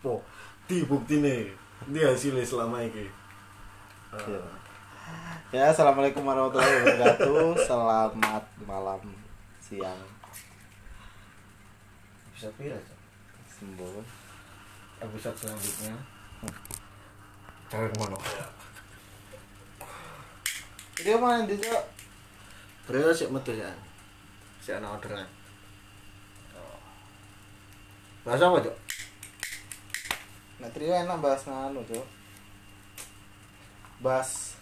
Po, di buktine. Di hasilnya selama ini. Iya. Ya, assalamualaikum warahmatullahi wabarakatuh. Selamat malam, siang, Bisa pira, sembuh. Episode selanjutnya. Jangan ke mana. Ini mana di cok? Bro, sik metu ya. Sik ana orderan. Bahasa apa, Cok? Nah, trio enak bahas nganu cok. Bahas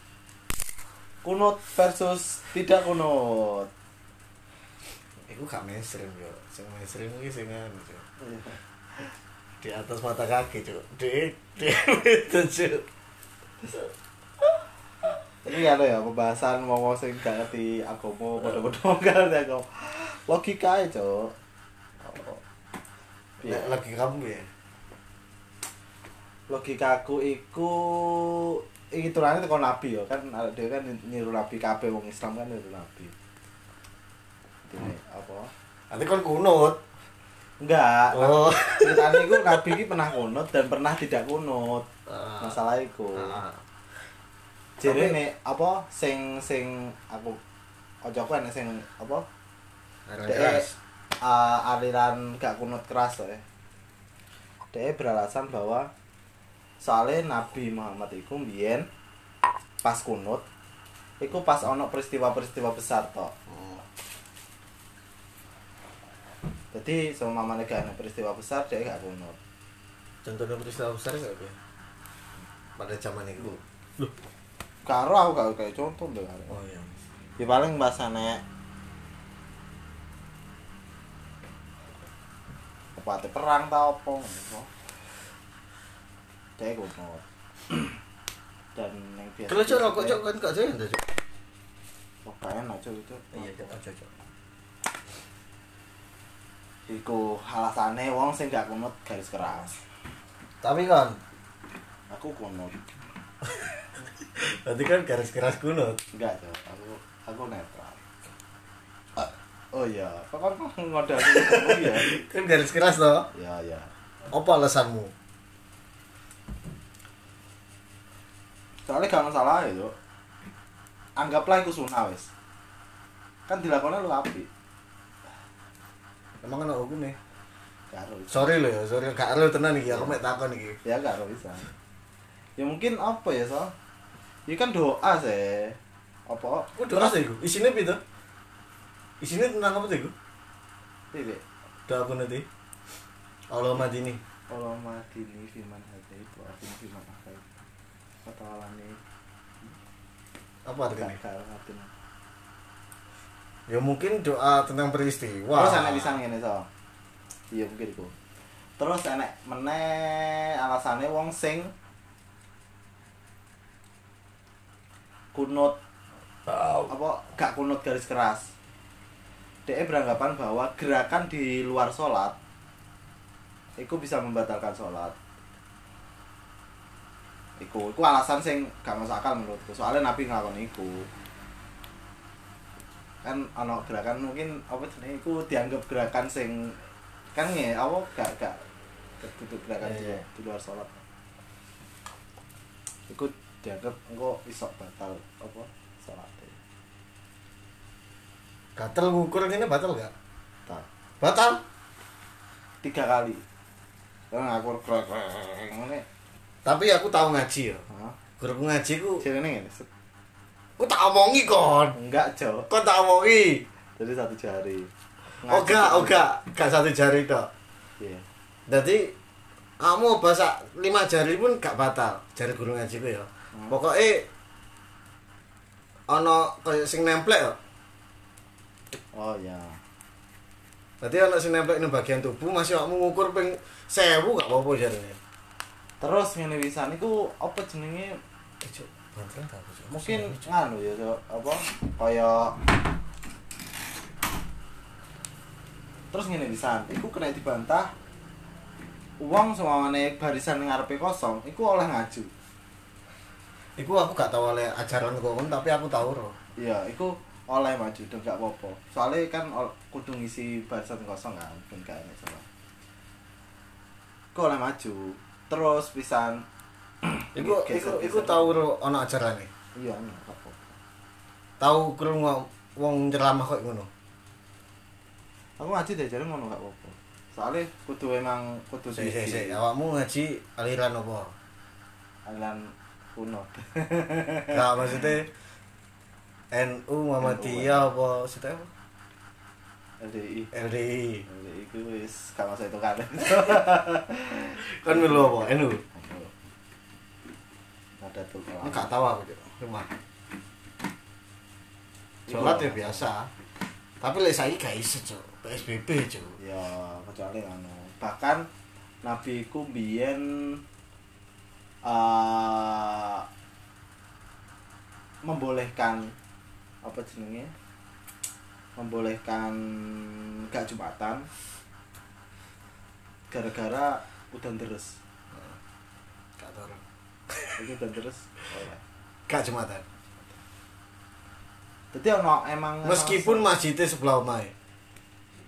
kunut versus tidak kunut. Iku gak mainstream, yo. Sing mainstream iki sing anu, Cok. Di atas mata kaki, Cok. Di di itu, Cok. Ini ada ya pembahasan mau sing gak ngerti agama, bodoh-bodoh gak ngerti agama. Logika. Iya. Nek lagi kamu ya. Logikaku iku iki turane teko nabi ya kan dhewe kan niru nabi kabeh wong Islam kan niru nabi. Ini apa? Nanti kan kunut. Enggak. Oh. Ceritanya iku nabi iki pernah kunut dan pernah tidak kunut. Ah. Masalah iku. Ah. Jadi nek apa sing sing aku ojo aku enek sing apa? Keras. uh, aliran gak kunut keras ya. Dia beralasan bahwa soalnya Nabi Muhammad itu mbiyen pas kunut iku pas ono peristiwa-peristiwa besar toh. Oh. Jadi sama mamane gak ada peristiwa besar dia gak kunut. Contohnya peristiwa besar gak ya? Pada zaman itu. Loh. Karo aku gak kayak contoh deh. Oh iya. Ya paling bahasane apa perang tau apa Dia kunut. Dan yang biasa Kalau cok rokok cok kan gak jayan dah cok. Pokoknya aja itu. Iya cok aja cok. Iku alasane wong sing gak kunut garis keras. Tapi kan, Aku kunut. nanti kan garis keras kunut. Enggak, Cok. Aku aku netral. Oh iya, kok kan oh iya. Kan garis keras toh. Ya ya. Apa alasanmu? Soalnya gak masalah ya, Cok. Anggaplah iku sunah wis. Kan dilakoni lu api. Emang kan hukum nih. Karo. Sorry lo ya, sorry gak lo tenan iki. Aku mek takon iki. Ya karo bisa. Ya mungkin apa ya, so? Ini kan doa sih. Apa? Oh doa sih iku. Isine piye tuh? Isine tentang apa tuh iku? Piye? Doa aku nanti. Allah madini. Allah madini firman hadai wa atini firman. Kata alani Apa artinya? Artinya. Ya mungkin doa tentang peristiwa. Terus enek pisan ngene so. Iya mungkin iku. Terus enek meneh alasane wong sing kunut apa gak kunut garis keras. Dia beranggapan bahwa gerakan di luar sholat itu bisa membatalkan sholat. Iku, iku alasan sing gak masuk akal menurutku. Soalnya Nabi ngelakon iku. Kan ana gerakan mungkin apa jenenge iku dianggap gerakan sing kan nge apa gak gak ketutup gerakan di, iya. di luar sholat. Iku dianggap engko iso batal apa sholat. Gatel ngukur ini batal gak? Tak. Batal. Tiga kali. Kan ngakur krek krek ngene. Tapi aku tahu ngaji ya. Hah? Guruku ngaji ku, Sini ngene. ku tak omongi kon. Enggak, Jo. Kon tak omongi. Jadi satu jari. Oh gak, oh gak, gak satu jari tok. Iya. Jadi kamu bahasa lima jari pun gak batal. Jari guru ngaji ku ya. Hmm. Pokoknya ono kayak sing nemplek ya. Oh ya. Berarti ono sing nemplek ning bagian tubuh masih kamu ngukur ping 1000 gak apa-apa jarine. Terus ngene wisan iku apa jenenge? Mungkin nganu ya apa kaya terus ngene wisan iku kena dibantah uang semuanya barisan ngarepe kosong iku oleh ngaju. Iku aku gak tahu oleh ajaran kok tapi aku tahu roh. iya iku oleh maju dan gak apa-apa. Soalnya kan kudu ngisi barisan kosong kan ben gak salah iku oleh maju terus pisan Iku iku iku tau ana ajarane. iya apa-apa. Tau krungu wong ceramah kok ngono. aku ngaji deh jadi ngono gak apa-apa soalnya kudu emang kudu sik sik, siji. awakmu ngaji aliran apa? aliran kuno Gak maksudnya NU Muhammadiyah apa apa? LDI LDI. LDI ku wis gak masuk itu kan Kan melu apa? NU. ada tuh gak tahu aku. Cuma sholat ya biasa. Tapi lek saiki gak iso, Cuk. PSBB, Cuk. ya kecuali anu bahkan nabi ku biyen eh, membolehkan apa jenenge membolehkan gak jumatan gara-gara udan deres Gak tahu. itu oh ya Gak jumatan. jadi ono emang Meskipun masjidnya sebelah omahe.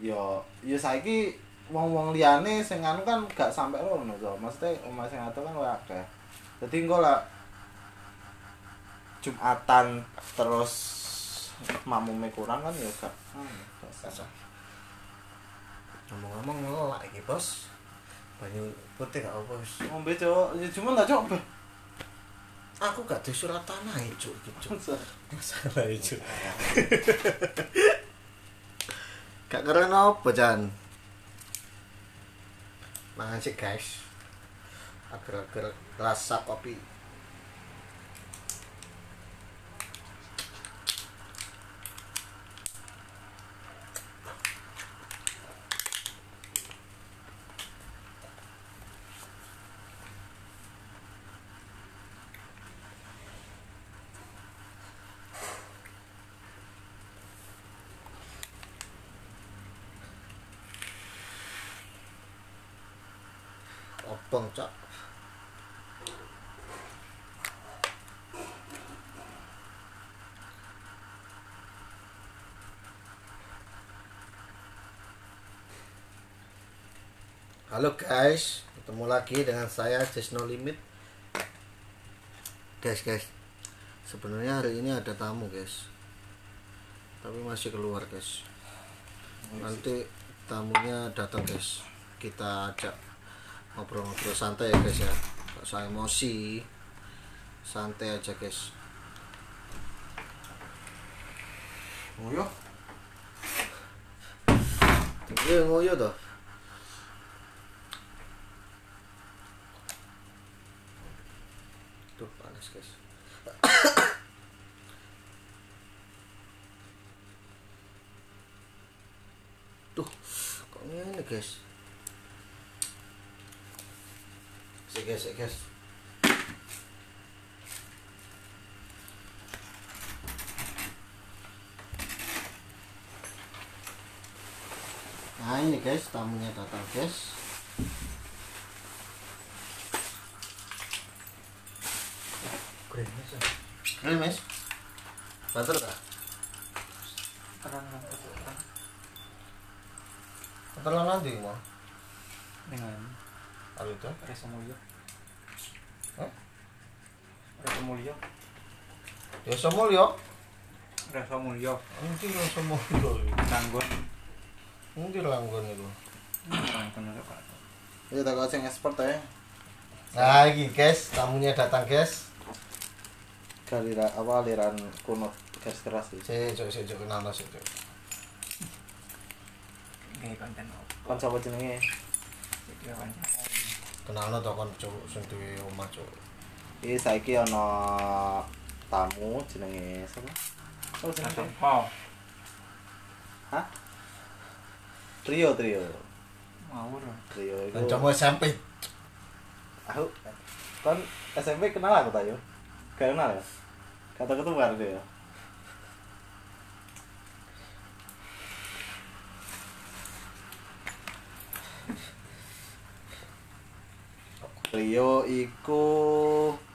yo yo saiki wong-wong liyane sing anu kan gak sampe rono so. Maksudnya omah sing atuh kan wae akeh. Dadi engko lah Jumatan terus makmume kurang kan ya gak gak sah. Ngomong-ngomong ngelak iki, Bos. Banyu putih gak apa wis. Ngombe cok, ya cuma tak coba. Aku gak di surat tanah itu, Cuk. Masalah itu. Gak keren apa, Jan? Mangan sih, guys. Agar-agar rasa kopi. Obong, Cok. Halo guys, ketemu lagi dengan saya Just No Limit. Guys, guys. Sebenarnya hari ini ada tamu, guys. Tapi masih keluar, guys. Nanti tamunya datang, guys. Kita ajak ngobrol-ngobrol santai ya, guys ya. Gak usah emosi. Santai aja, guys. Ngoyo. Iya, ngoyo toh. Tuh panas guys. Tuh, kok ini guys? Sik guys. Nah ini guys, tamunya datang guys. Keren mas? Banter tak? terang terang terang Banter lah nanti mau. dengan Kalau itu? Resa Mulyo Hah? Resa Mulyo Semua ya. Resa Mulyo Nanti lah semua itu. Nanggon Nanti langgon itu. Nanggon ada pak Ya tak sing expert ya. Nah ini guys, tamunya datang guys. Galira apa aliran kuno garis keras iki. Saya cok saya cok kenal sih cok. Gaya konten apa Kon sapa jenenge? Kenal tau kan cok sing duwe omah cok. Iki saiki ana tamu jenenge sapa? Oh, jenenge. Oh Hah? Trio trio. Ngawur Trio itu. Dan cuma SMP. Aku kan SMP kenal aku tayo. Gak kenal ya? Kata ketemu kan dia. Rio iku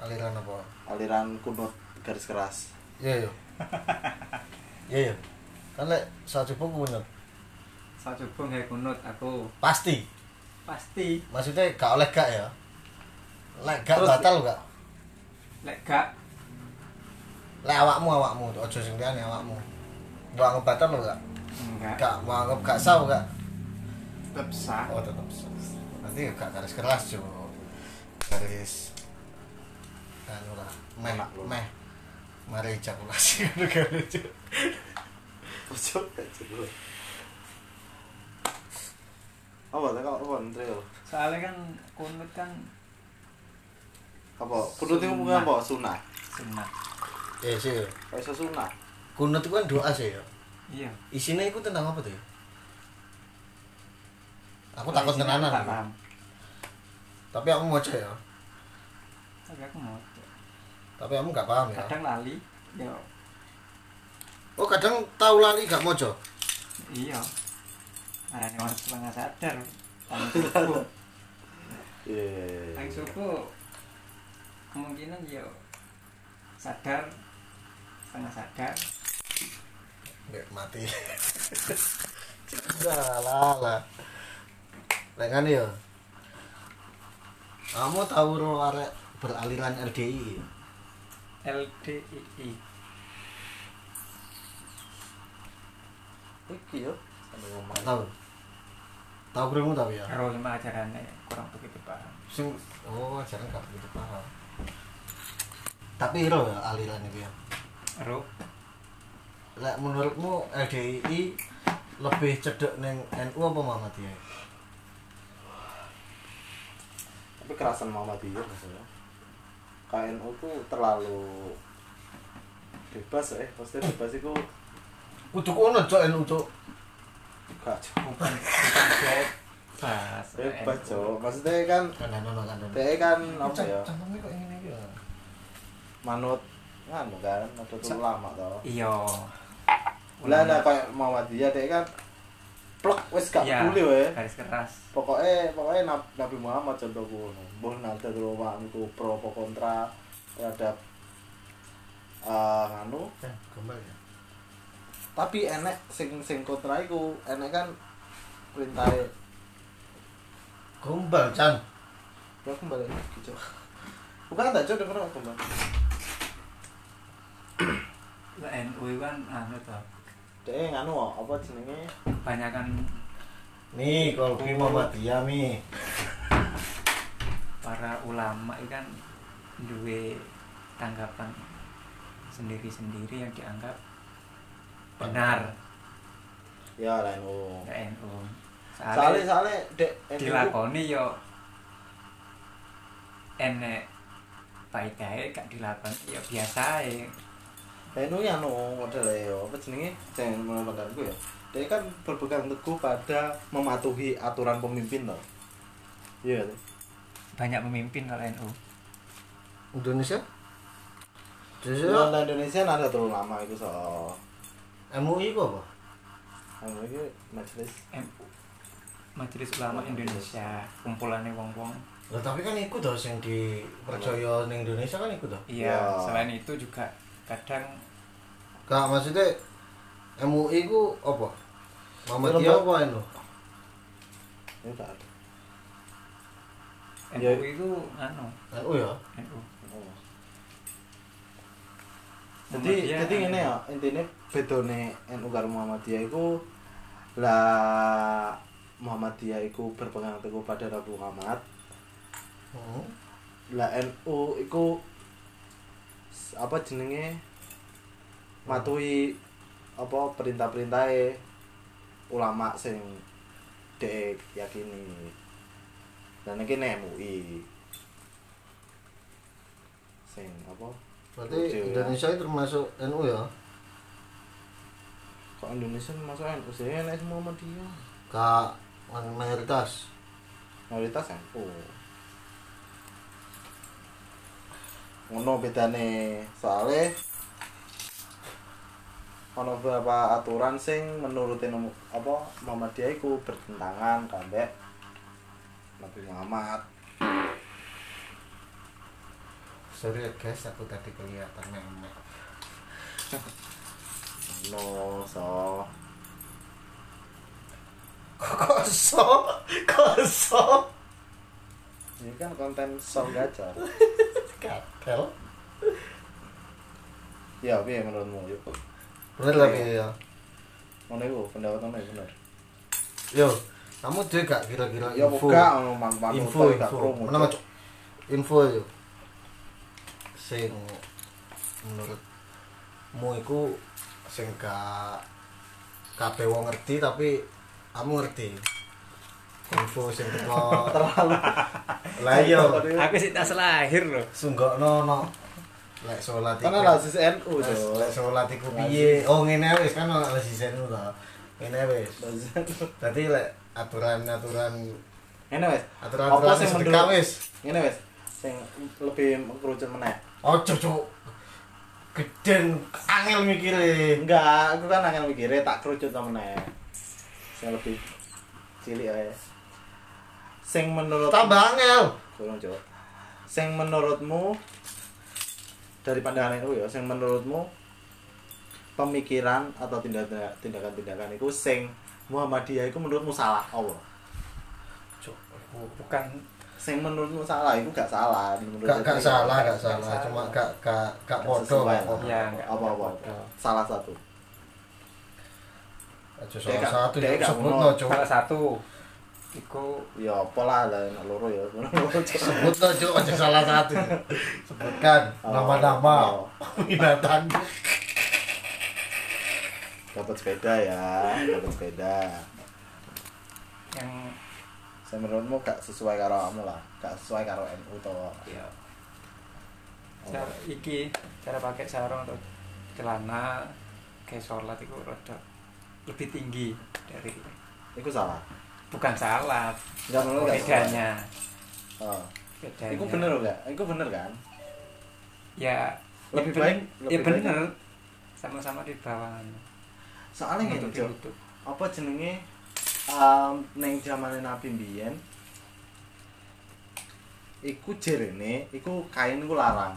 Aliran apa? aliran kunut garis keras. Iya iya. Iya iya. Kan lek coba punya Saya coba nggak kunut aku. Pasti. Pasti. Maksudnya gak oleh gak ya? lek gak Terus- batal gak? Lek gak. Lek awakmu awakmu. Ojo sing liyane awakmu. Mbok anggap batal lo gak? Enggak. Gak mau anggap gak sah gak? Tetap sah. Oh tetap sah. Nanti gak garis keras jo garis anu lah meh meh mari garis jo. Ojo ojo. Apa tak kok apa Andreo? soalnya kan kunut kan Apa? Kudu itu mungkin apa? Sunah. sunat eh sih Kok iso sunah? kunut itu kan doa sih ya iya isinya itu tentang apa tuh ya? aku Kalau takut tenanan tapi aku mau ya tapi aku mau tapi kamu gak paham ya? Kadang lali ya. Oh kadang tahu lali gak mojo? Iya. Ada yang orang setengah sadar. Tang suku Iya, iya, iya. tang suku kemungkinan ya sadar. Setengah sadar. Nggak mati. Lah lah lah. Lek kan ya. Kamu tahu ro arek beraliran LDI LDII Iki yo. Sampai ngomong. Gak tahu tahu beremu tapi ya kalau cuma ajarannya kurang begitu paham sing oh ajaran gak begitu paham tapi ro ya aliran itu ya Ro Lek menurutmu LDI lebih cedek neng NU apa Muhammadiyah? Tapi kerasan Muhammadiyah maksudnya. KNU tuh terlalu bebas eh, pasti bebas itu Kudu kono cok NU cok. gak bukan bebas bebas cok. Maksudnya kan ono kan ono. Apa ya? Manut nganu kan, ada tuh lama toh. iya Lah ada kayak Muhammadiyah DE kan plek wis gak Iya, peduli wae. garis keras pokoknya pokoknya Nab- Nabi Muhammad contohku mbah nada rumah itu pro apa kontra terhadap eh nganu Eh, gombal ya. tapi enek sing sing kontra iku enek kan perintah Gombal, Chan. ya kembali lagi cok bukan tak denger apa mbak Lah, NU itu kan anu toh deh nganu apa jenenge? Banyak kan Nih, kalau ki Muhammadiyah mi. para ulama itu kan duwe tanggapan sendiri-sendiri yang dianggap benar. Ya lain oh ya NU soalnya soalnya dek dilakoni yo enek faedahnya gak dilakoni ya biasa ya NU ya no model ya apa jenenge? Jangan menurutku ya dia kan berpegang teguh pada mematuhi aturan pemimpin loh iya banyak pemimpin kalau NU Indonesia? Di Indonesia Indonesia ada terlalu lama itu so. MUI ku apa? anu iki majelis. MU Majelis Ulama Indonesia. Kumpulannya wong-wong. Lah tapi kan ikut dong sing dipercaya ning Indonesia kan ikut dong. iya Ya. selain itu juga kadang Kak maksudnya MUI ku apa? Muhammadiyah apa ini tak ada NU Ya. itu anu NU ya. NU Oh. jadi jadi ini ya intinya bedone NU karo Muhammadiyah itu lah Muhammadiyah itu berpegang teguh pada Nabi Muhammad Hmm. lah NU itu apa jenenge matuhi apa perintah-perintah ulama sing dek yakini dan ini MUI sing apa Berarti ya. Indonesia itu termasuk NU ya? kok Indonesia masuk NU sih enak semua sama dia Kak mayoritas. mayoritas NU ngono bedane soalnya ono beberapa aturan sing menurut nom- apa Muhammadiyah iku bertentangan kambek Nabi Muhammad Sorry ya guys, aku tadi kelihatan memek. no so Kosong, kosong. Ini kan konten sol gacor. gatel Ya, piye menurutmu? Yuk. Bener lah ya Ngono iku pendapat iku bener. yo kamu tuh gak kira-kira Ya info. buka ngono manfaat info gak info. mana Cuk? info yo. Sing menurutmu iku sing gak kabeh wong ngerti tapi kamu ngerti. Info sing teko terlalu. Lah iya. Aku sih tas lahir loh. sunggokno no lek salat iku Karena lah sis NU Lek- salat iku piye oh ngene wis kan ono sisen to ngene wis dadi lek aturan-aturan Ngene wes. aturan Apa aturan sing menurut wis ngene wes. Sing lebih kerucut meneh. ojo cuk geden angel mikire Enggak, aku kan angin mikirnya tak kerucut meneh. Sing lebih cilik ae. Sing menurut tambah angel Kurang Cuk. Sing menurutmu dari pandangan itu ya, sing menurutmu pemikiran atau tindakan tindakan-tindakan itu sing Muhammadiyah itu menurutmu salah Allah. cuk Bukan Sing menurutmu salah itu gak salah menurut gak gak salah gak salah salah. cuma gak gak gak podo. Ya, apa apa. Salah satu. aja salah satu gak sebut no salah satu. Iku Ya apa lah lah loro ya. sebut no cuk aja salah satu sebutkan Oh, nama-nama oh. binatang Dapat sepeda ya, dapat sepeda. yang Saya menurutmu gak sesuai karo kamu lah, gak sesuai karo NU to. ya cara iki cara pakai sarung atau celana kayak sholat itu rada lebih tinggi dari Iku salah. Bukan salah Enggak menurut gak salah. bedanya Oh. bedanya Iku bener enggak? Iku bener kan? ya Lebih ya baik- bener- lebih ya baik bener sama-sama di bawah Soalnya ngene, Untuk Cok. ditutup. Apa jenenge um, neng zamane Nabi mbiyen iku jerene iku kain iku larang.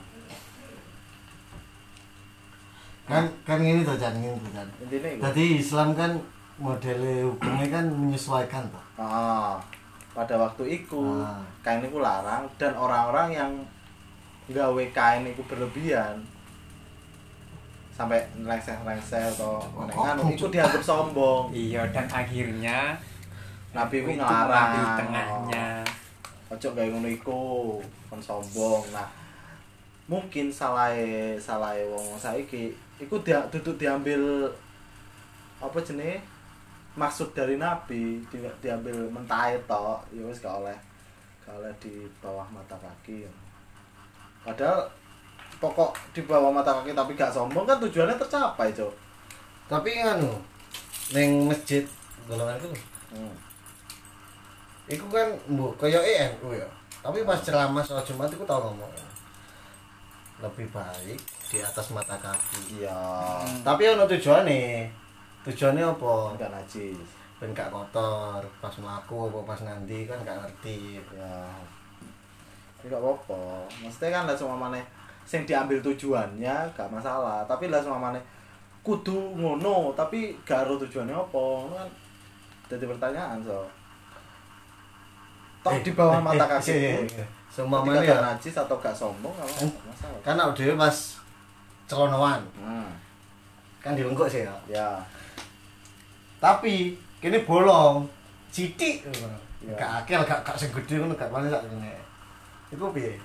kan kan ini tuh Jan ini tuh Jan. Jadi Islam kan model hukumnya kan menyesuaikan toh. Ah, pada waktu itu Ah. kain itu larang dan orang-orang yang gawe kain itu berlebihan. Sampai nelengseh-nelengseh atau Oh, kan oh, itu dianggap sombong. Iya dan akhirnya Nabi itu ngelarang mengambil tengahnya. Ojo gawe ngono iku kon sombong. Nah mungkin salah salah wong saiki iku dia duduk diambil apa jenenge maksud dari nabi di, diambil mentai tok ya wis gak oleh gak oleh di bawah mata kaki padahal pokok di bawah mata kaki tapi gak sombong kan tujuannya tercapai cok Tapi anu neng masjid golongan itu hmm. Iku kan mbok kaya NU ya. Tapi pas ceramah soal Jumat iku tau ngomong. Lebih baik di atas mata kaki. iya Tapi ono tujuane. Tujuannya apa? enggak najis Ben gak kotor pas mlaku apa pas nanti kan gak ngerti. ya ini gak apa-apa maksudnya kan lah semua mana yang diambil tujuannya gak masalah tapi lah semua mana kudu ngono tapi gak ada tujuannya apa kan jadi pertanyaan so tok Eh, di bawah eh, mata eh, kaki eh, eh, eh. Semua mana ya? najis atau gak sombong gak Eh. masalah Kan aku dhewe pas celonoan hmm. kan dilengkuk sih ya. ya Tapi kene bolong. Citik. Ya. Gak akil gak gak sing gedhe ngono gak paling sak ngene. Iku piye?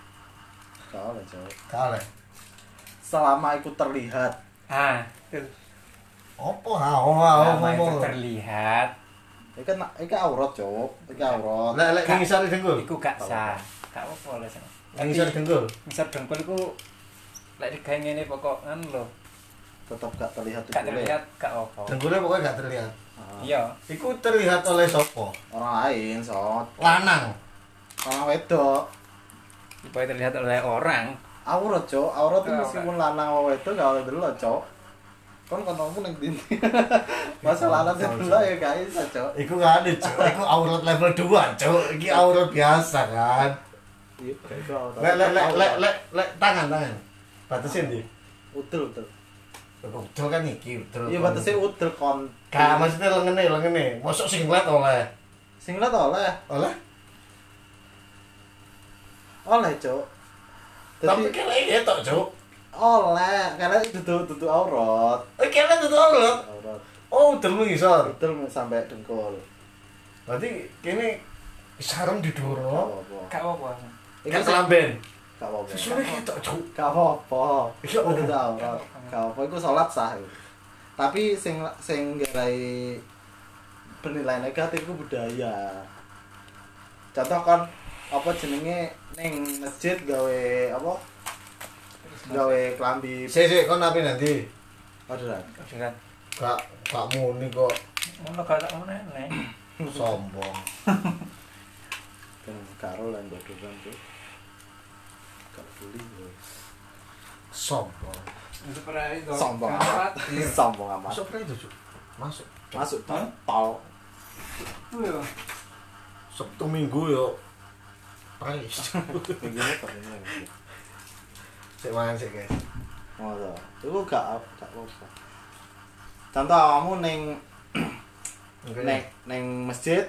gak oleh Cok. Kalah. selama itu terlihat ah itu Opo ha oh ha nama itu terlihat itu kan itu aurat cowok itu aurat Lek lek ngisor dengkul. iku gak sah gak apa lah sih Ngisor dengkul. ngisor dengkul iku lek digawe ngene pokok kan lho tetap gak terlihat gak dengkulnya. terlihat gak apa Dengkulnya pokoknya gak terlihat. Ah, iya Iku terlihat oleh sopo? orang lain so Lanang. orang wedok supaya terlihat oleh orang aurat cok aurat itu Aurat. meskipun lanang itu gak oleh dulu cok kan kontongmu neng dindi masa lanang sih dulu ya gak bisa cok Iku gak ada, Cuk. Iku aurat level 2, Cuk. Iki aurat biasa kan. iya itu aurat Lek lek lek lek lek lek tangan tangan. Batasin di. utul utul Udel kan iki, udel. iya batasnya utul kon Gak maksudnya lengene lengene. Mosok sing ngeliat oleh. sing liat oleh Oleh? oleh cuk Tapi kene ketok, Cuk. oleh karena duduk duduk aurat Eh kene tutup aurat. aurat Oh, udah mengisor. betul sampai dengkul Berarti kene sarung didoro. apa Gak apa-apa. Kan kelamben. gak apa-apa Sesune ketok, Cuk. gak apa-apa Ya Allah. duduk aurat gak apa itu sholat sah. Tapi sing sing gerai penilaian negatif itu budaya contoh kan apa jenenge ning masjid gawe apa gawe klambi Sik sik kon ape nanti? orderan Orderan. Gak gak muni kok Ngono gak tak ngono nek. sombong. kan karo lan orderan tuh gak beli gue Sombong. Sombong amat khawatir. sombong amat Masuk pernah itu. Masuk. masuk tol tol Iya. Sabtu Minggu yo. Prais. minggu ini kok ini Sik mangan sik, guys. Oh, itu gak gak apa contoh kamu neng neng neng masjid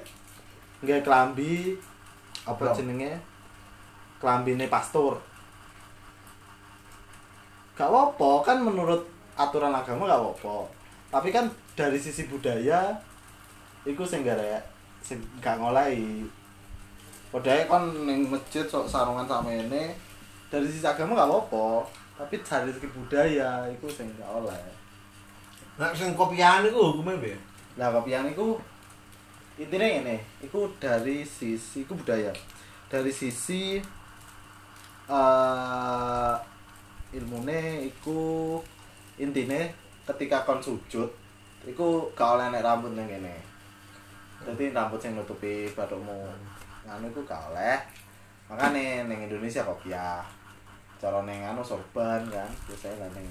nggak kelambi apa jenenge kelambine pastor gak apa kan menurut aturan agama gak apa tapi kan dari sisi budaya iku sing gara sing gak ngolai budaya kan neng masjid sok sarungan sama ini dari sisi agama gak apa tapi dari segi budaya iku sing gak oleh Nah, sing kopian iku hukume piye? Nah, kopian itu intinya ini, itu dari sisi itu budaya. Dari sisi eh ilmune iku intine ketika kon sujud iku gak oleh nek rambut ning kene. Dadi rambut sing nutupi bathukmu. Nganu iku gak oleh. Makane ning Indonesia kopiah. Cara ning anu sorban kan, biasanya lah ning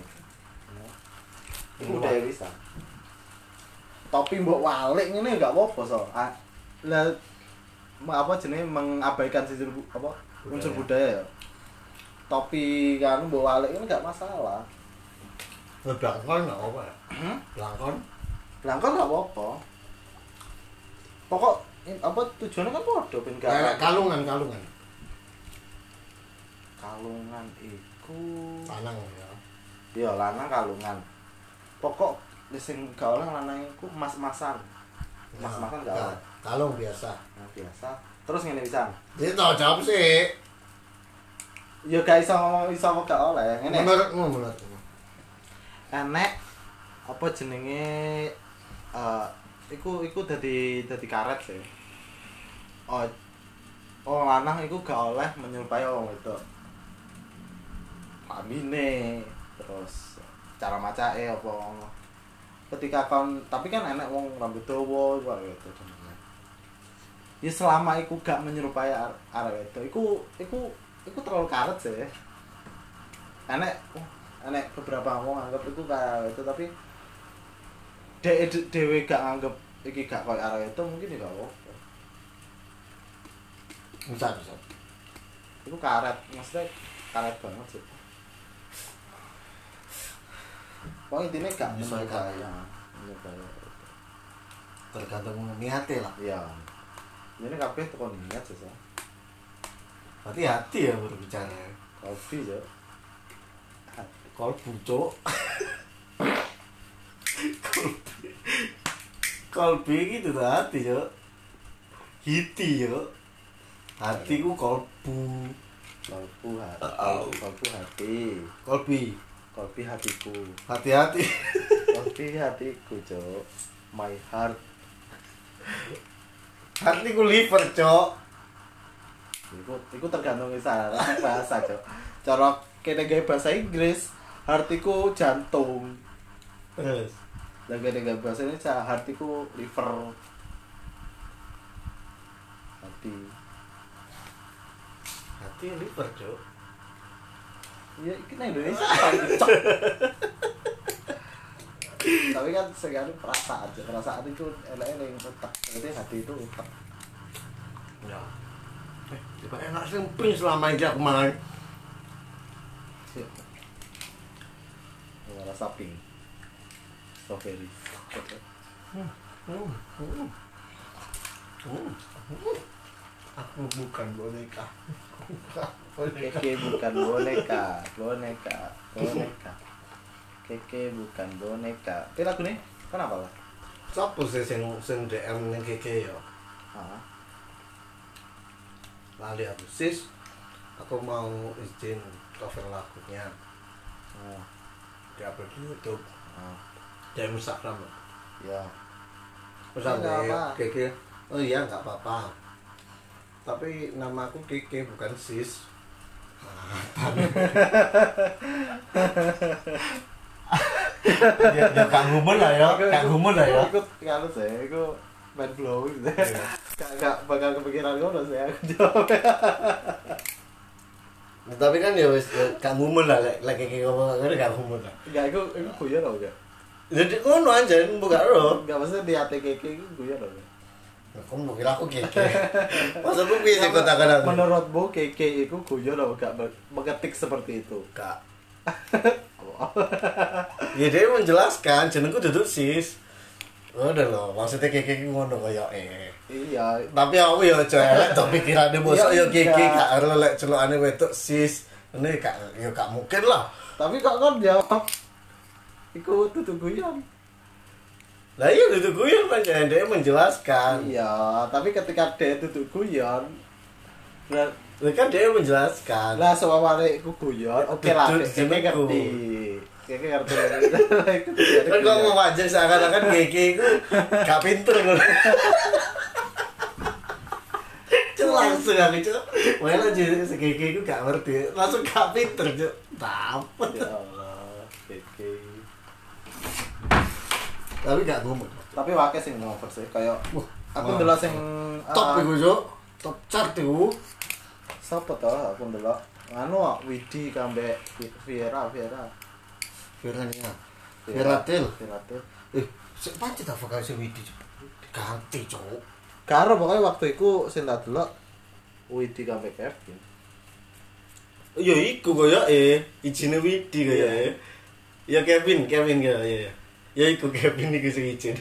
Iku udah bisa. Topi mbok walik ngene gak apa-apa so. Ah, Lah apa jenenge mengabaikan sisi apa unsur budaya ya. Topi kan mbok walik ini gak masalah. Ngeblangkon enggak apa ya? Hmm? Blangkon. Langkon gak apa-apa. Pokok apa tujuannya kan podo ben gak Kayak kalungan, kalungan. kalungan iku Lanang ya. ya lanang kalungan. Pokok sing gak oleh lanang iku mas-masan. Mas-masan gak oleh. Nah, Kalung biasa. Nah, biasa. Terus ngene pisan. Jadi tau jawab sih. Ya gak iso iso gak oleh. Ngene. Menurutmu, menurutmu. Enek apa jenenge eh iku iku dadi dadi karet sih. Oh. Oh lanang iku gak oleh menyerupai wong itu. Pamine terus cara macake apa ngono. Ketika kon tapi kan enek wong rambut dawa iku arek itu jenenge. Ya selama iku gak menyerupai ar- arek itu, iku iku iku terlalu karet sih. Enek oh, enek beberapa wong anggap iku kayak itu tapi de dewe gak nganggep iki gak koyo arek itu mungkin ya apa. Bisa, bisa. Iku karet, maksudnya karet banget sih. Pokoknya intinya gak Menyesuaikan. menyesuaikan. ya. Tergantung niatnya lah. Iya. Ini kabeh tekan niat sih. Sa. Berarti hati ya berbicara. Kopi ya. Kolbu, Cuk. Kolbi. Kolbi gitu tuh hati, Cuk. Hiti, Cuk. Hati ku kolbu. Kolbu hati. Oh. Kolbu hati. Kolbi. Kolbi hatiku. Hati-hati. Kolbi hatiku, Cok. My heart. Hati ku liver, Cuk. Iku iku tergantung isa bahasa, Cok. Cara kene gawe bahasa Inggris, hatiku jantung. Terus. Lah kene gawe bahasa Indonesia, hatiku liver. Hati. Hati liver, Cuk. Ya, iki nang Indonesia cok. Tapi kan sekarang perasaan, Cok. perasaan itu elek-elek yang otak. Berarti hati itu otak. Ya. Tiba enak sih ping selama ini aku. Ya, rasa pink. Strawberry. Aku bukan boneka. Keke bukan boneka, boneka, boneka. Keke bukan boneka. Ini lagu nih, kenapa lah? Siapa sih sing sing DM ning keke ya? Ah, Lali aku sis. Aku mau izin cover lagunya ah, di upload di YouTube. ah, DM Instagram. ya. Terus aku keke. Oh iya nggak apa-apa. Tapi nama aku keke bukan sis. ya, ya gak gumun lah ya, gak gumun lah ya. Ikut kalau saya, itu mind blowing saya. Gak, gak bakal kepikiran gue saya aku jawab. Nah, tapi kan ya wis ya gak gumun lah lek keke ngomong gak gumun lah. Gak, itu itu guyon loh gak? Jadi ngono aja buka ro. Gak maksudnya di hati keke itu guyon? Kamu mau kira aku keke. Masa aku bisa katakan aku. Menurutmu keke itu guyon loh gak mengetik seperti itu? Kak. Ya dia menjelaskan jenengku duduk sis. Udah loh, maksudnya keke ngono kaya eh. Iya, Tapi aku ya aja elek to pikirane bosok Iya, ya keke enggak. gak ero lek celukane wedok sis. Ini gak ya gak mungkin lah. tapi kok kan jawab Iku tutup guyon. Lah iya duduk guyon pancen dia menjelaskan. Iya, tapi ketika dia tutup guyon, Lah kan dia menjelaskan. lah sewawale iku guyon, oke lah, Tutup jenengku. ngerti. Keke ngerti. Kan kok mau wajar seakan-akan keke itu gak pinter langsung aku cuk. Wae jadi si keke itu gak ngerti. Langsung gak pinter cuk. Dapet. Ya Allah, keke. Tapi gak ngomong. Tapi wakil sing ngover sih, kayak Wah, aku ndelok sing Top ah, iku cuk. Top chart iku. Sapa to aku ndelok? Anu Widi kambe Viera, Viera. Firania. Viratil. Viratil. Eh, sik pancet ta vokal si Widi. Cuk. Ganti cuk. Karo pokoknya waktu itu sing tak delok Widi kambe Kevin. Ya iku kaya eh ijine Widi kaya eh. Ya Kevin, Kevin kaya ya. Ya iku Kevin iku sing izin.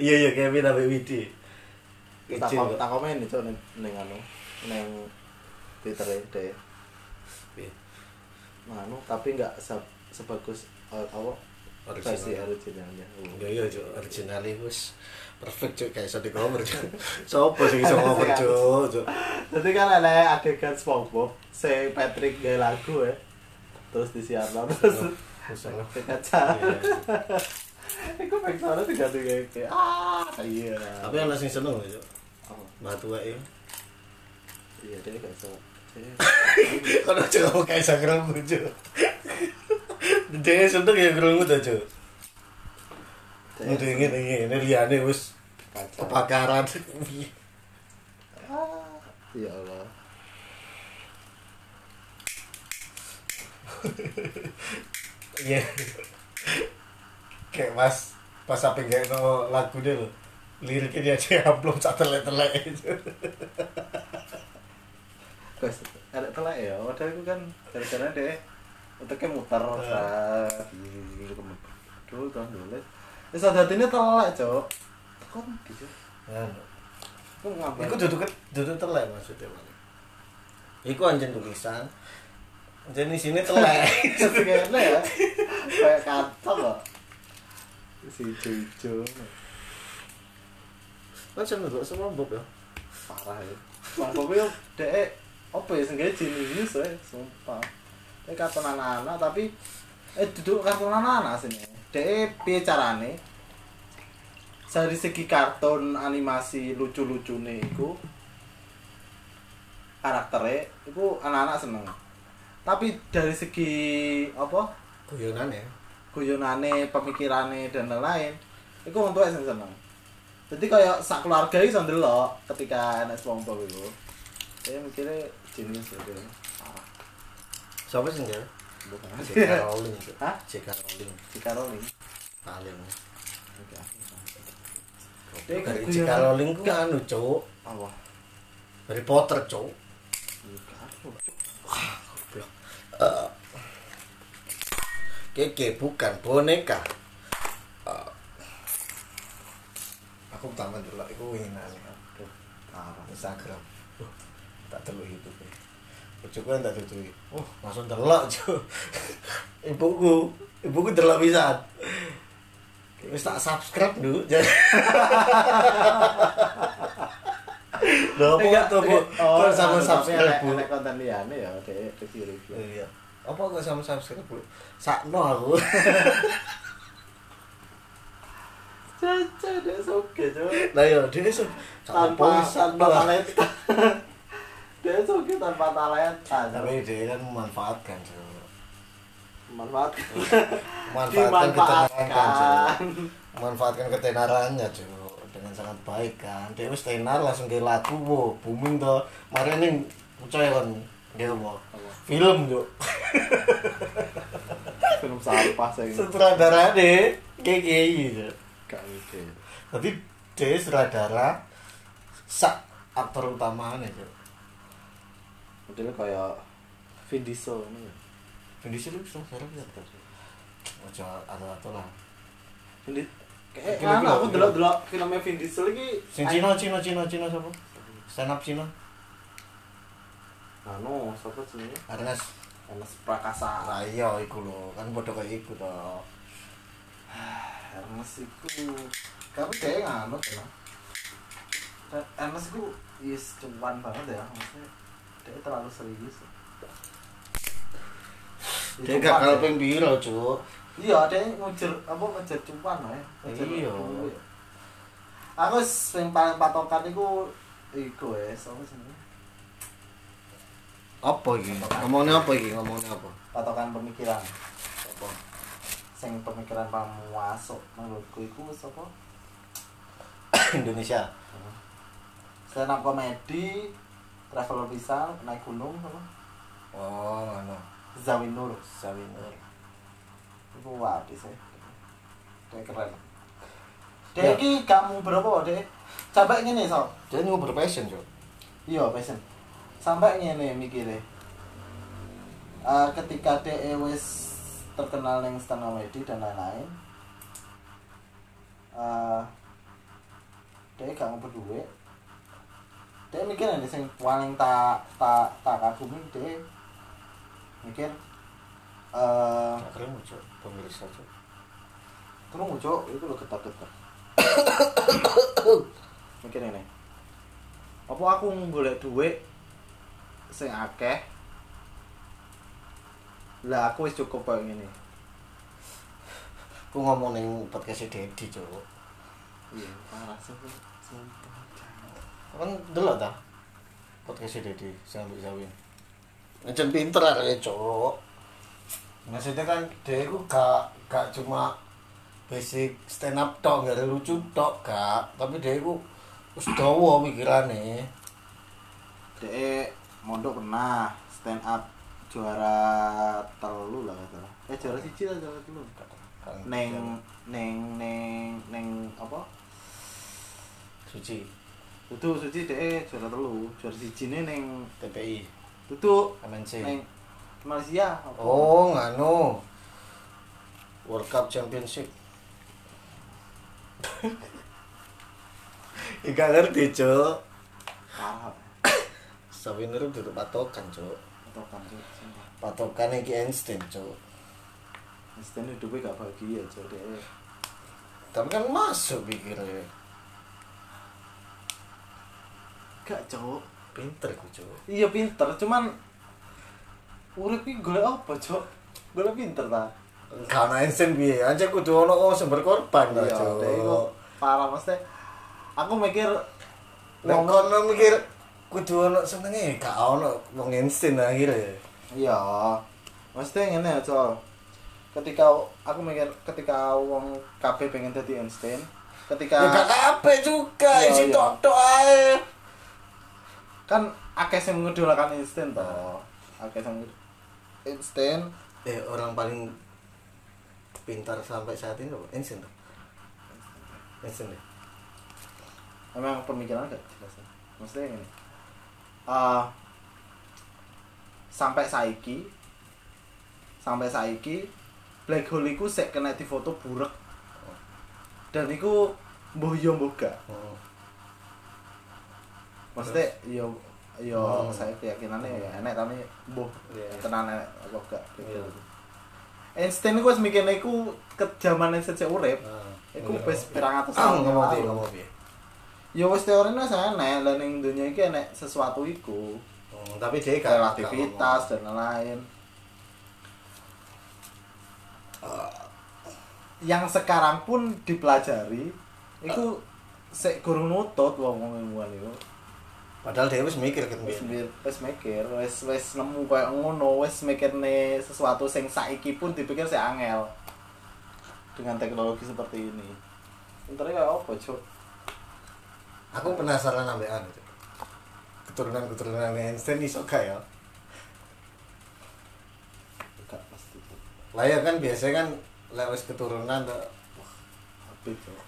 Iya iya Kevin sampai Widi. Tak tak komen itu ning ning anu ning Twitter deh. Iya. Nah, anu tapi enggak se sebagus uh, apa versi Original. originalnya. Ya iya cuk, original iku wis perfect cuk kayak iso di-cover cuk. Sopo sing iso cover cuk? Jadi kan ada adegan SpongeBob, si Patrick gaya lagu ya, terus disiarno terus Misalnya. ke kaca. Iya. Iku pengen soalnya tiga tiga kayak ah iya. Tapi ana sing seneng cuk. Oh, Batu wae. iya dia kayak so. Cuk kamu kayak krungu cuk. Dia seneng ya krungu ta cuk. Udah ngene ngene liyane wis kaca. kebakaran. Ah, ya Allah. Iya. Kayak mas pas apa kayak no lagu dia loh. Liriknya dia aja upload sak telek-telek itu. Guys, ada telak ya. Padahal itu kan gara-gara deh otaknya muter saat dulu tahun dulu. Terus ada ini telak cok. Kok gitu? Anu. Kok ngapain? Iku duduk duduk telek maksudnya Bang. Iku anjen tulisan. Anjen di sini telek. Kayaknya ya. Kayak kata kok. Si hijau-hijau. Kan seneng kok semua bob ya. Parah ya. Bobi yo dek apa ya sengaja jenius ya, sumpah. Dek kartun anak-anak tapi eh duduk kartun anak-anak sini. Dek piye carane? Dari segi kartun animasi lucu-lucu nih iku karakternya iku anak-anak seneng. Tapi dari segi apa? Guyonan ya. guyonane, pemikirane dan lain-lain. Iku tuwek sing seneng. Jadi kayak sak keluarga iso ndelok ketika enek SpongeBob iku. Saya mikirnya jenis gitu. Ah, Siapa sih? Bukan. J.K. Rowling. Hah? J.K. Rowling Jika Rowling. paling. Oke. Dari J.K. Rowling ku anu cuk. Apa? Harry Potter cuk. Keke bukan boneka. Eh, aku taman dulu, aku ingin nanya. Instagram. tak delok YouTube. Bojoku tak tutupi. Oh, langsung delok, Cuk. Ibuku, ibuku delok pisan. Wis tak subscribe, Nduk. Lho, apa tuh, Bu? Kok sama subscribe, Bu? Nek konten liyane ya dek review-review. Iya. Apa kok sama subscribe, Bu? Sakno aku. Caca dek soge, Cuk. Lah ya, dhewe so Tanpa tanpa. Dek soge tanpa talenta. Tapi dia kan memanfaatkan. Manfaatkan. Memanfaatkan kan, Cuk. Dimanfaatkan. memanfaatkan ketenarannya Cuk dengan sangat baik kan dia wis tenar langsung ke lagu wo booming to mari ning percaya kan dia apa film Cuk Film sampah saya. sutradara deh kayak mikir. tapi dia sutradara sak aktor utamanya Cuk Modelnya kayak Vin Diesel ini. Vin Diesel itu sutradara bisa Ojo atau-atau lah Vin Kayak kan aku gini. delok-delok filmnya Vin Diesel iki. sing Cina Cina Cina Cina siapa stand up Cina Anu, sapa jenenge? Ernest Ernest Prakasa. lah iya iku lho kan padha kayak iku to Ernest iku tapi kayak nganut ya. Dan Ernest iku is cuan banget ya, maksudnya dia terlalu serius. dia gak kalau ping piro Cuk Iya, dia ngejar apa ngejar cuan ya. Iya. Aku sing paling patokan iku iku ya, sapa jenenge? apa iki ngomongnya apa iki ngomongnya apa Patokan pemikiran. apa Sing pemikiran paling masuk menurutku iku sapa? Indonesia Stand up komedi, traveler pisan, naik gunung apa? oh ngono Zawin Nur. Sawinur Iku wadis ya. Dia keren. Ya. Dia iki kamu berapa, Dek? Sampai ngene, so. dia nyuruh berpassion Cuk Iya, passion. Sampai ngene mikire. Eh ketika dia wis terkenal ning stand comedy dan lain-lain. Eh dia gak mau berduit. Dia mikir ini sing paling tak tak tak kagumi dia mikir eh gak keren Cuk pemirsa Cuk Terus cok, itu lo getar-getar. Mikir ini. Apa aku golek duit sing akeh? Lah aku wis cukup kayak ngene. aku ngomong ning podcast Dedi Cuk Iya, parah sih. Kan delok ta? Podcast Dedi sambil Zawin Ngejen pinter arek Cuk. Maksudnya kan dia itu gak gak cuma basic stand up tok gak ada lucu tok gak. Tapi dia itu wis dawa pikirane Dek mondok pernah stand up juara telu lah kata. Eh juara siji lah juara telu. Kan Neng neng neng neng apa? suci Itu suci dek juara telu, juara siji nih neng TPI itu MNC neng Malaysia. apa? oh nganu World Cup Championship Gak ngerti cok Parah. Sawiner duduk patokan cok Atau kan Cuk. Patokan iki Einstein cok Einstein hidupnya gak bahagia Cuk. Tapi kan masuk pikirnya Gak cok. Pinter ku cok Iya pinter, cuman urip iki golek apa cok? Golek pinter ta. Karena Einstein piye aja kudu ono wong sing berkorban ta Iya, iku parah mesti. Aku mikir wong kono mikir kudu ono senenge gak ono wong Einstein akhirnya iya. Mesti ngene ya, Cok. Ketika aku mikir ketika wong kabeh pengen dadi Einstein, ketika Ya gak kabeh juga Iya, isi iya. tok-tok ae kan akeh sing ngedolakan Einstein to. Akeh sing Einstein Eh orang paling pintar sampai saat ini apa? Einstein tuh Einstein deh emang pemikiran gak jelas ya. maksudnya ini eh sampai saiki sampai saiki black hole iku sek kena difoto burek dan iku mbuh yo mbuh gak oh. Maksudnya yo yo Hmm. saya keyakinannya ya enek tapi mbuh Iya. tenan enek apa gak Iya. Einstein iku wis mikirne iku ke zaman Einstein sik urip. Ah. Iku wis pirang atus Ah, tahun yang ngomong piye, lalu. ngomong piye. Ya wis teorine wis enek, lah ning dunia iki enek sesuatu iku. Hmm, tapi dia gak relativitas dan lain-lain. Yang sekarang pun dipelajari itu sik gurung nutut wong-wong ilmuwan itu. Padahal dia wis mikir kan Wis wis mikir, wis wis nemu koyo ngono, wis mikirne sesuatu sing saiki pun dipikir sik angel. Dengan teknologi seperti ini. Entar kayak apa, Cuk? Aku penasaran ambekan itu. Keturunan-keturunan Einstein iso gak ya? Gak pasti. Lah ya kan biasanya kan lek wis keturunan tuh Tapi Cuk.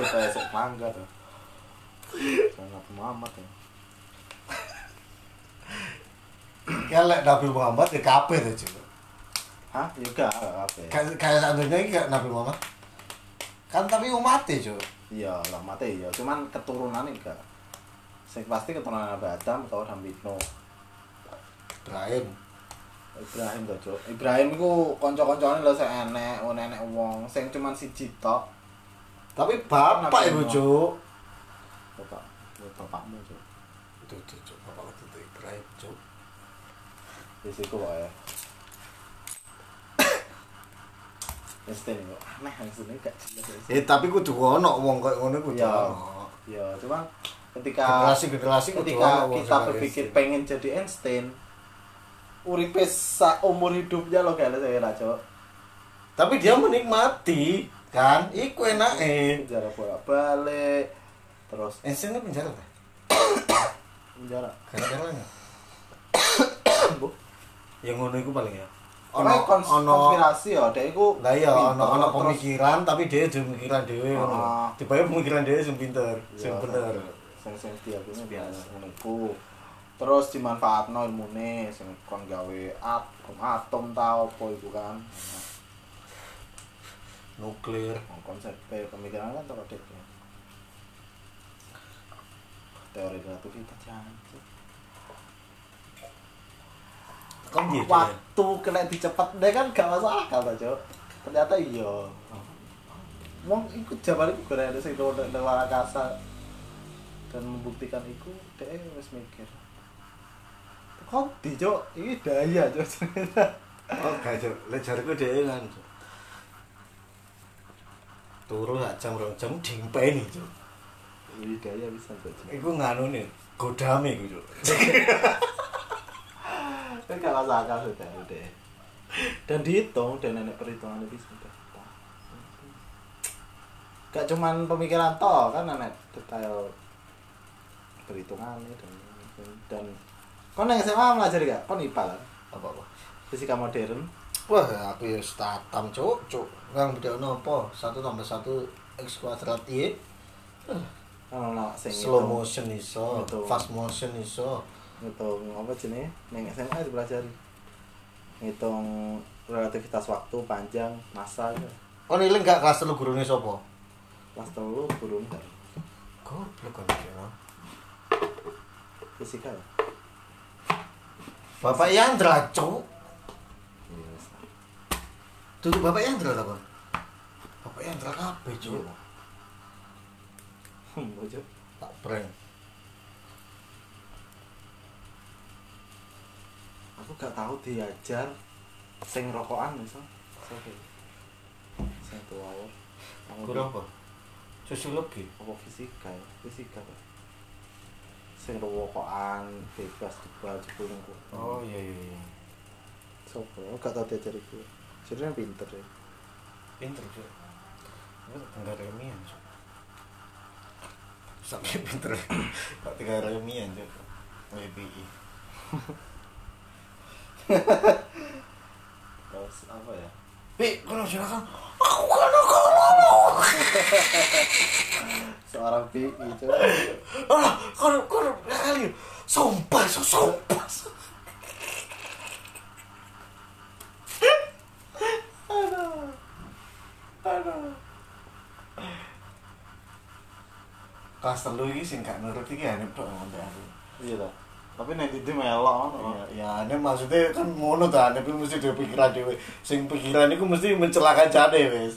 Itu kayak sik mangga tuh. Sangat Muhammad ya. lek Nabi Muhammad ya kabeh tuh juga. Hah? Ya apa ya. Kayak kayak satunya iki gak Nabi Muhammad. Kan tapi umat ya, Cuk. Iya, lah mati ya. Cuman keturunan enggak. Sing pasti keturunan Nabi Adam atau Nabi Nuh. Ibrahim. Ibrahim to, Cuk. Ibrahim iku kanca-kancane lho sing enek, ono enek wong sing cuman siji tok. Tapi bapak ibu. Cuk. Bapak, ya bapakmu, Cuk. Itu itu Cuk, bapak itu Ibrahim, Cuk. Wis iku wae. Einstein kok aneh gak jelas. Einstein. Eh tapi kudu ono wong koyo ngono kudu Iya. ono. Ya, cuman ketika Generasi-generasi kudu ketika kita berpikir pengen jadi Einstein uripe umur hidupnya lo kayak saya cok Tapi dia menikmati kan iku enake. penjara bolak balik terus Einstein itu penjara ta? penjara Gara-gara enggak? Bu. Yang ngono iku paling ya. ono kons konspirasi ya dia itu Lah iya ono ono terus- pemikiran tapi dia juga pemikiran dhewe ngono. Ah. Dibayar pemikiran dhewe sing pinter, sing Ya, bener. sing sing diakini biasa ngono iku terus dimanfaatno ilmune sing kon gawe atom atom ta apa iku kan Nuklir. Konsep pemikiran kan terus dek teori relativitas jancuk Kan dia. waktu kena dicepat deh kan gak masuk akal ta cok ternyata iya Wong ikut zaman itu gak ada sing luar luar angkasa dan membuktikan itu deh wis mikir kok di cok ini daya cok Oh, gak Cuk. Lek jariku dhewe kan. Cuk. Turu sak jam rong jam dimpeni, Cuk. Ini daya bisa cok Iku nganu nih, godame iku, Cuk. kan gak masuk akal sudah udah dan dihitung dan nenek perhitungan bisa data gak cuman pemikiran toh kan nenek detail perhitungan dan dan kau yang SMA melajari gak kau IPA kan Apa-apa. fisika modern Wah, aku ya statam, Cuk. Cuk. Nang bedakno apa? 1 tambah 1 x kuadrat y. no sing Slow ngitung- motion iso, Ngitung. fast motion iso. ngitung apa jenis neng SMA dipelajari ngitung relativitas waktu panjang masa gitu. Oh, niling gak kelas telu gurune sapa? kelas telu turun kan Goblok kan fisika ya Bapak Yandra, Cuk. Iya, wis. Tutup Bapak Yandra Kon? Bapak Yandra kabeh, Cuk. Hmm, bocor. Tak prank. aku gak tahu diajar sing rokokan iso Sopo? sing tua aku Guru apa? Sosiologi. apa fisika ya fisika tuh sing rokokan bebas debat jebul. Oh iya iya iya. sopo aku gak tau diajar iku sebenarnya pinter ya Pinter. Itu enggak remian, Cuk. Sampai pinter. Kok tiga remian, Cuk. WBI. terus apa ya Pi, kalau silakan. Aku kan kalau. seorang PI itu Ah, kalau kalau kali. Sumpah, sumpah. Kelas telu iki sing gak nurut iki aneh tok ngombe aku. iya ta. Tapi nek didi melok ngono ya ini maksudnya kan ngono ta nek mesti dhewe pikiran dhewe. Sing pikiran iku mesti mencelakakan jane wis.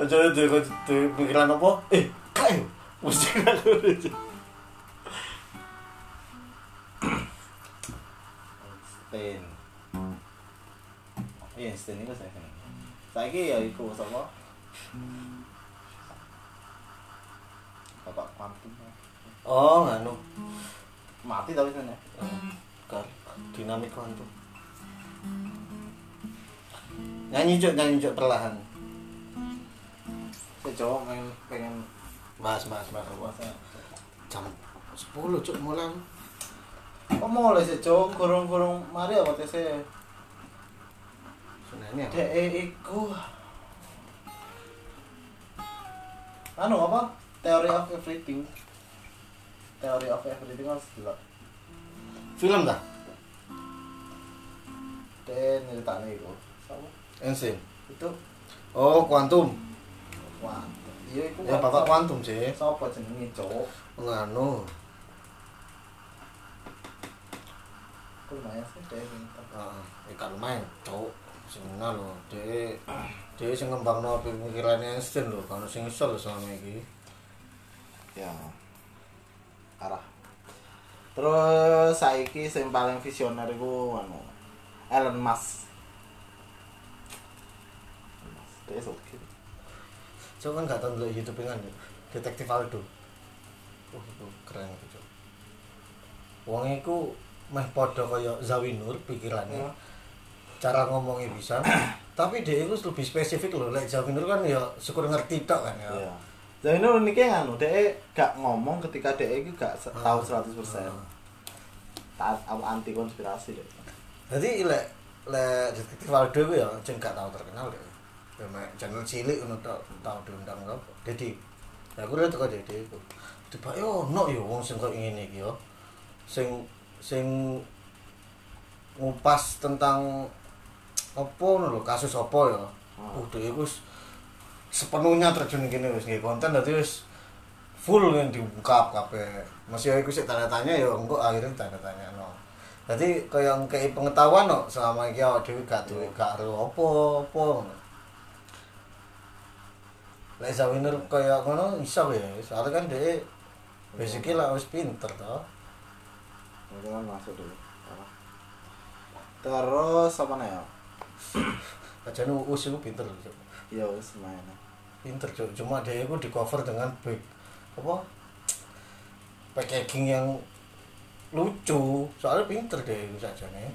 Aja dhewe dhewe pikiran apa? Eh kae mesti ngono Stain iya Stain itu saya kenal saiki ya iku sapa Bapak Kuantum oh nganu. Mati tapi sana kan dinamik kuantum nyanyi cuk nyanyi cuk perlahan. Saya cowok pengen pengen. Mas mas mas puasa jam 10 cuk mulai. Kok mulai sih cowok? Kurung kurung mari apa teh saya sebenarnya dek iku. Anu apa teori of everything. Teori of everything harus delok film dah dek nyeritane iku. Sapa? Ensin itu? Oh kuantum wah iya iku ya bapak kuantum sih sapa jenenge cowok nganu Kok lumayan sih dek pinter Heeh, ikan main cowok sing ngono lho dhek dhek sing ngembangno pemikirane Einstein lho kan sing iso lho selama iki ya. Arah. Terus saiki sing paling visioner iku anu Elon Musk. Dia oke cowok kan gak tau YouTube kan detektif Aldo. Oh itu keren itu cowok wong iku meh padha kaya Zawinur pikirannya. Ya. cara ngomongnya bisa tapi dia itu lebih spesifik loh lek Zawinur kan ya syukur ngerti tok kan ya. Iya. Dan ini uniknya nganu, dia gak ngomong ketika dia itu gak Ah. tahu 100% Taat apa anti konspirasi deh. Jadi lek lek detektif Waldo ku ya sing gak tau terkenal. Ya mek channel cilik ngono tok tau diundang apa. Jadi ya aku lihat kok Dede iku. Tiba yo ono yo wong sing kok ngene iki yo. Sing sing ngupas tentang apa ngono lho kasus apa ya. Hmm. Uh, dia wis sepenuhnya terjun gini wis nggih konten dadi wis full yang diungkap kabeh. Masih iku sik tanda tanya ya engko akhirnya tanda tanya no. Jadi kaya ngkei pengetahuan no selama iki awak dhewe gak duwe gak ero apa-apa ngono. Lek Zawinur kaya ngono iso ya, soalnya kan dhek basically lah wis pinter to. Itu kan masuk dulu. Terus apa nih? Ajane Uus iku pinter lho. Cuk. Ya wis main. Pinter Cuk. Cuma dia iku di cover dengan back apa? Packaging yang lucu. Soalnya pinter deh iku sajane.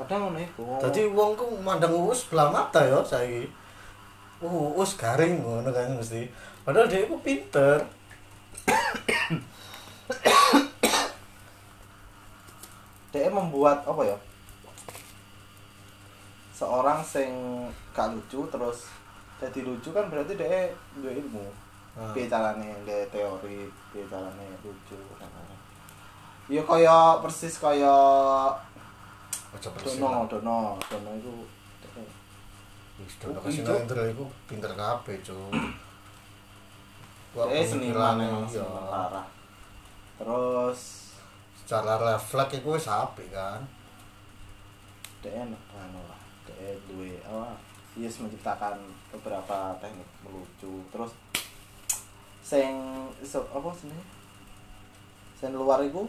Kadang ngono iku. Dadi wong ku mandang Uus belah mata ya saiki. Uh, Uus garing ngono kan mesti. Padahal dia iku pinter. dia membuat apa ya? Seorang sing gak lucu terus jadi lucu kan berarti dia duwe ilmu. Ah. piye carane nge teori piye carane lucu ya kaya persis kaya Aja persis. dono dono dono itu Wis dono kasih Cuk. Indra iku pinter kabeh, Cuk. Eh seniman pemikirannya, emang iya. sementara terus Secara refleks iku wis apik kan. dia anu lah dia duwe apa yes menciptakan beberapa teknik melucu terus sing iso apa sih sing luar iku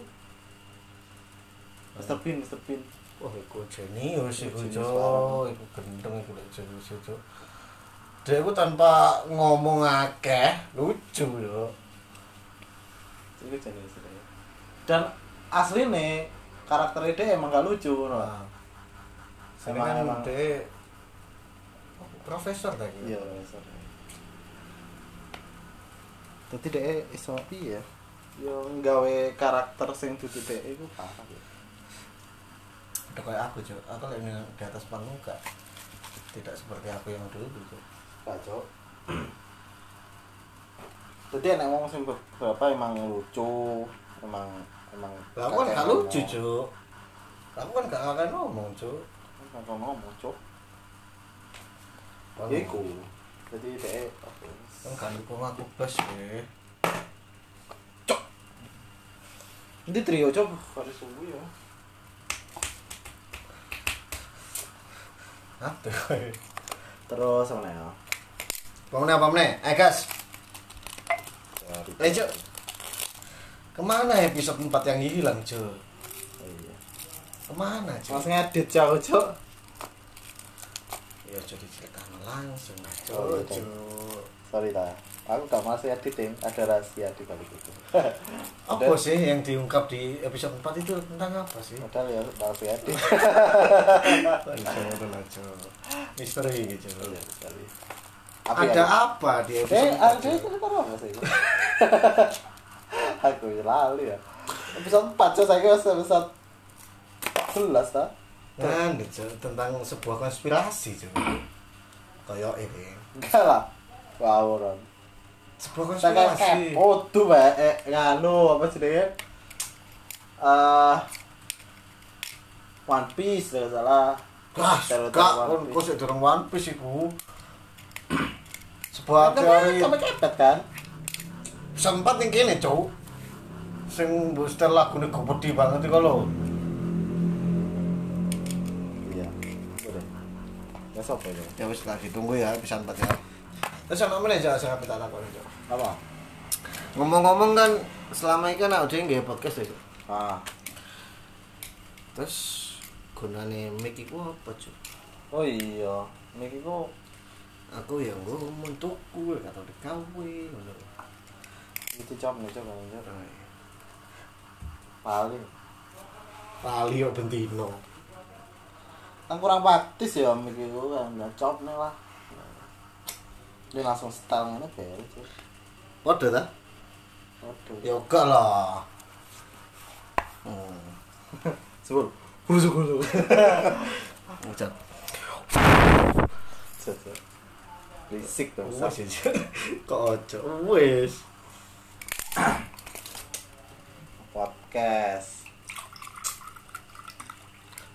Mr. Bean Mr. Bean Wah, iku jenius iku, Jenius Cuk. banget. Iku gendeng iku lek jenius Cuk. Dia iku tanpa ngomong akeh, lucu yo. itu jenis dia. dan asli nih karakter dia emang gak lucu. Nah. Emang- kan emang- oh, profesor tadi. iya sorry Jadi dia iso piye ya? Yo nggawe karakter sing dudu dhek iku parah ya. Udah kayak aku, Cuk. Aku nang di atas panggung gak tidak seperti aku yang dulu, Cuk. Kacau. Jadi enak ngomong sing beberapa emang lucu, emang emang Lah aku kan gak lucu. Cuk. Aku kan gak akan ngomong, Cuk. Gak ngomong, cuk. Kan Iku. Jadi apa? Kan dukung aku blas, ya. Ini trio coba kali subuh ya. Apa? Terus mana ya? Pamne apa meneh? Eh gas. Eh, Cuk. Ke mana episode 4 yang hilang, Cuk? Oh, iya. Ke mana, Cuk? Mas ngedit jauh cok. Ya jadi ceritakan langsung, Oh, Cuk. iya. Cuk. Sorry ta. Aku gak masih editing, ada rahasia di balik itu. Apa sih yang diungkap di episode 4 itu tentang apa sih? Padahal ya masih edit. Cuk. Misteri gitu. Iya sekali. Ada apa di Eh, episode ada 4? itu apa apa sih? Aku ya lali ya. Episode 4 cok saya kira episode 14 ta. Kan, tentang sebuah konspirasi, Cuk. Kayak ini. Enggak lah. Wow, Ron. Sebuah konspirasi. kepo tuh, Mbak. Eh, nganu apa sih dia? Eh One Piece kalau salah. Lah, Stereotip gak, kok sik durung One Piece iku. Sebuah Kan teori Sampai kepet kan? sempat ning kene, Cuk. Sing mbok setel lagune gopedi banget iku lho. Iya. Udah. Ya sopo ya? Ya wis lagi tunggu ya episode 4 ya. Terus ana meneh aja sing tak takoni, Cuk. Apa? Ngomong-ngomong kan selama ini kan dhewe nggih podcast ya. Ah. Terus gunane mic iku apa, Cuk? Oh iya. Niki ku Aku ya ngomong tuku gak tau digawe ngono. itu job nih nih. Ay, Paling. Lali yo bentino. Kan kurang praktis ya mikir gue kan nggak cop nih lah dia langsung setel ini beres sih Padha ta? waduh Ya gak lah. Hmm. sebut busuk busuk Ucap. risik tuh ya. Wes. podcast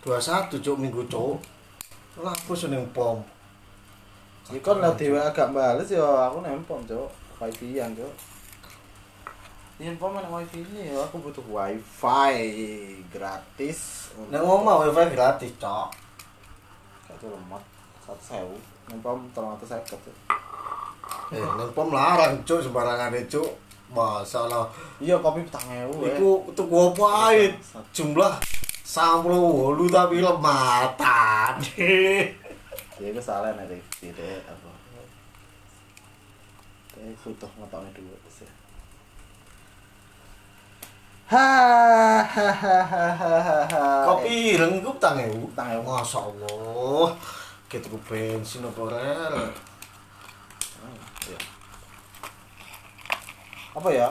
21 cuk minggu cuk. Lah apa seneng pom. ya kan lah dewa agak bales ya aku nempom cok wifi an cok Info mana wifi ini ya aku butuh wifi gratis. Nek ngomong wifi gratis cok. gak tuh lemot satu sewu. Nempom tolong atas saya cok Eh neng pom larang cuk sembarangan cuk. Masalah. Iya kopi petang ewu iku tuku apa ae? Jumlah 98 tapi lematan. Ya itu salah nih tidak apa. Tapi butuh ngotoknya dulu sih. Hahaha. Kopi ireng iku petang ewu. Masyaallah. Kita ku bensin apa rel. Apa ya?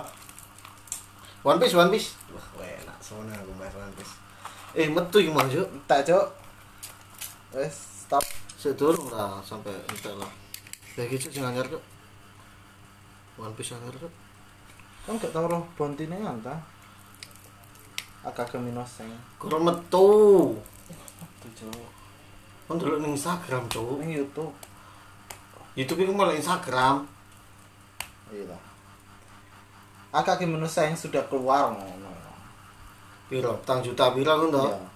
One Piece, One Piece. Wah, enak soalnya aku bahas One Piece. Eh, metu iki Mang, Cuk. Tak cok. Wes stop. Sedurung lah sampai entek lah. Ya gitu sing anyar, Cuk. One Piece anyar, Cuk. Kan gak tau roh bontine kan ta? Agak keminoseng. Kurang metu. Tuh cok. Kan dulu ning Instagram, Cuk. Ini YouTube. YouTube itu malah Instagram. Iya lah. Agak keminoseng sudah keluar ngono. Piro? Tang juta piro ngono to? Iya.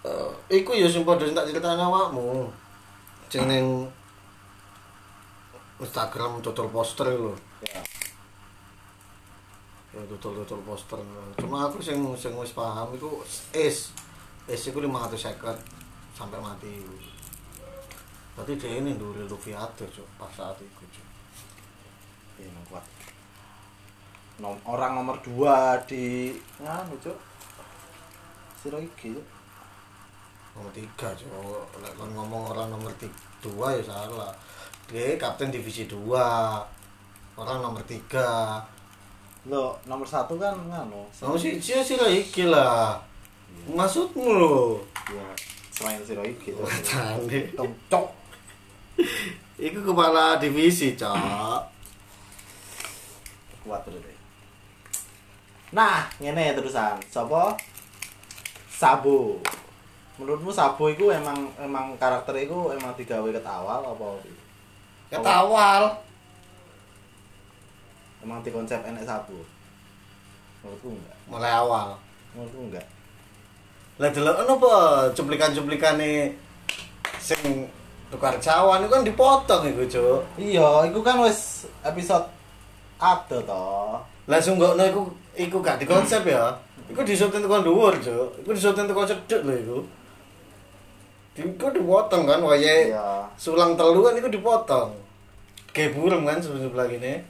Eh, iku ya sing padha tak critakno awakmu. Sing ning Instagram tutul poster lho. Ya. Ya tutul-tutul poster. Cuma aku sing sing wis paham iku is. Is iku 550 sampai mati. Berarti dia ini dulu Luffy ada cuk pas saat itu cuk. Iya, emang kuat. Nom orang nomor dua di nganu cuk. Siro iki. Nomor tiga cuk. Lek kon ngomong orang nomor ti- dua ya salah. Dia kapten divisi 2 Orang nomor tiga Lo nomor satu kan nganu. Kamu sih sih lah iki lah. Maksudmu lo? Ya, selain Siro iki cuk. Tane. Cok. Iku kepala divisi, Cok. Kuat terus. Nah, ngene terusan. Sopo? Sabo. Menurutmu Sabo itu emang emang karakter itu emang digawe ket awal apa? Kata awal. Emang di konsep enek Sabo? Menurutku enggak. Mulai awal. ngono enggak Lah delok ono apa cuplikan-cuplikane sing tukar cawan itu kan dipotong iku, Cuk. iya iku kan wis episode ada toh Langsung nggak iku iku gak dikonsep ya. Iku disutin tekan dhuwur, Cuk. Iku disutin tekan cedhek lho iku. Iku dipotong kan wayahe iya sulang telu kan iku dipotong. Kayak burung kan sebelah gini.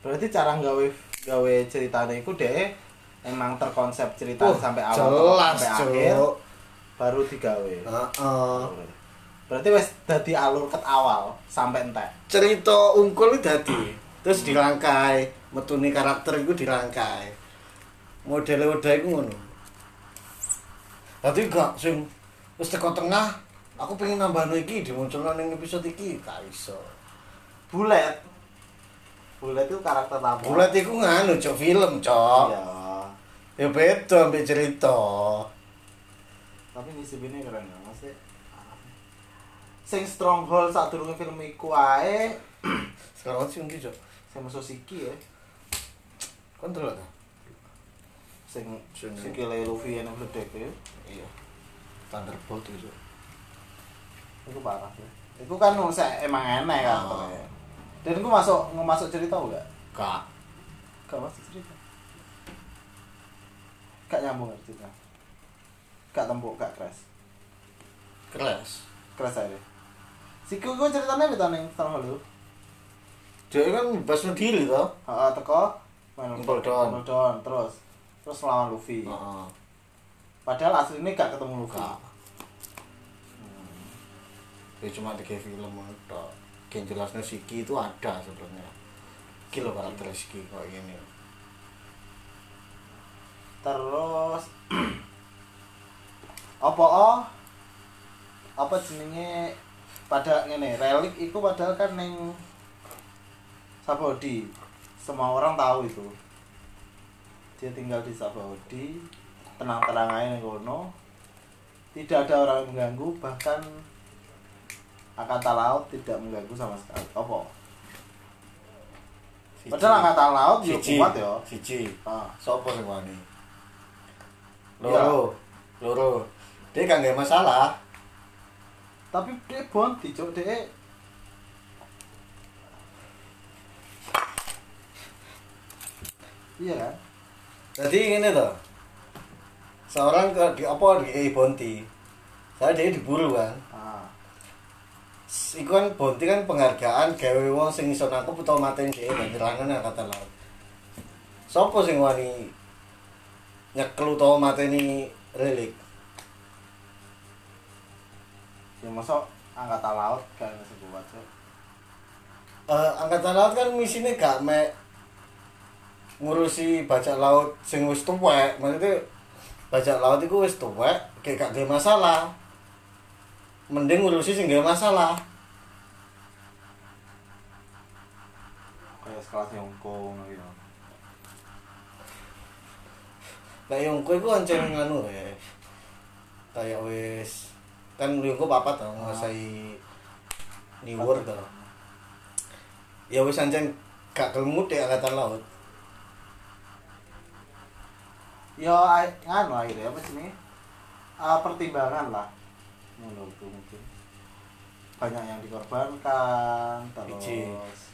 berarti cara gawe gawe ceritanya iku deh emang terkonsep cerita Wah, sampai awal jelas, sampai akhir Cuk. baru digawe Heeh. berarti wis dadi alur ket awal sampai entek cerita ungkul itu dadi terus dirangkai metuni karakter itu dirangkai. Modelnya udah itu ngono. Tapi gak sing wis teko tengah aku pengen nambah iki dimunculkan ning episode iki. Gak iso. Bulet. Bulet itu karakter tamu. Bulat iku nganu cok film cok. Iya. Ya beda ambil cerita. Tapi ini keren ya masih sing stronghold saat durunge film iku ae. Sekarang sih ngerti cok sing musuh Siki ya. Kontrol ta sing Sing- sikile Luffy yang mledek ya. Iya. Thunderbolt itu. Itu parah ya itu kan saya emang enak kan Oh. pokoknya. dan itu masuk masuk cerita enggak gak gak masuk cerita. Gak nyambung cerita? Gak tembok gak crash. Keras crash aja. Siku gue ceritanya apa nih tahun lalu? Dia kan bebas diri toh Heeh, teko Impel Down. Impel Down, terus terus melawan Luffy. Heeh. Padahal aslinya gak ketemu Luffy. Gak. Ya cuma tiga film itu. Yang jelasnya Siki itu ada sebenarnya. Kilo karakter Siki kayak gini. Terus apa oh? Apa jenenge pada ngene, relik itu padahal kan ning Sabodi. Semua orang tahu itu. Dia tinggal di Sabodi, tenang-tenang aja kono. Tidak ada orang yang mengganggu, bahkan angkatan laut tidak mengganggu sama sekali. Apa? Padahal angkatan laut yo Siji. kuat ya. Siji. Ah. Sopo sing wani? Loro. Loro. Dia gak masalah. tapi dia bonti cok dia iya kan Jadi ini tuh. Seorang ke di apa di Bonti. Saya dia diburu kan. ah Iku kan Bonti kan penghargaan gawe wong sing iso nangkep utawa mateni dhewe banjiranan angkatan laut. Sopo sing wani nyekel utawa mateni relik? ya masuk angkatan laut kan sebuah cok Eh angkatan laut kan misine gak mek ngurusi bajak laut sing wis tuwek, maksudnya bajak laut iku wis tuwek, kayak gak ada masalah. Mending ngurusi sing gak masalah. kayak sekelas Yongkong gitu Lah Yongko iku ancen nganu ya. Kayak wis kan Yongko papat to nguasai New World to. Ya wis ancen gak kelmut ya angkatan laut. Ya ai- nganu akhirnya apa sih ini Ah, pertimbangan lah menurutku mungkin banyak yang dikorbankan terus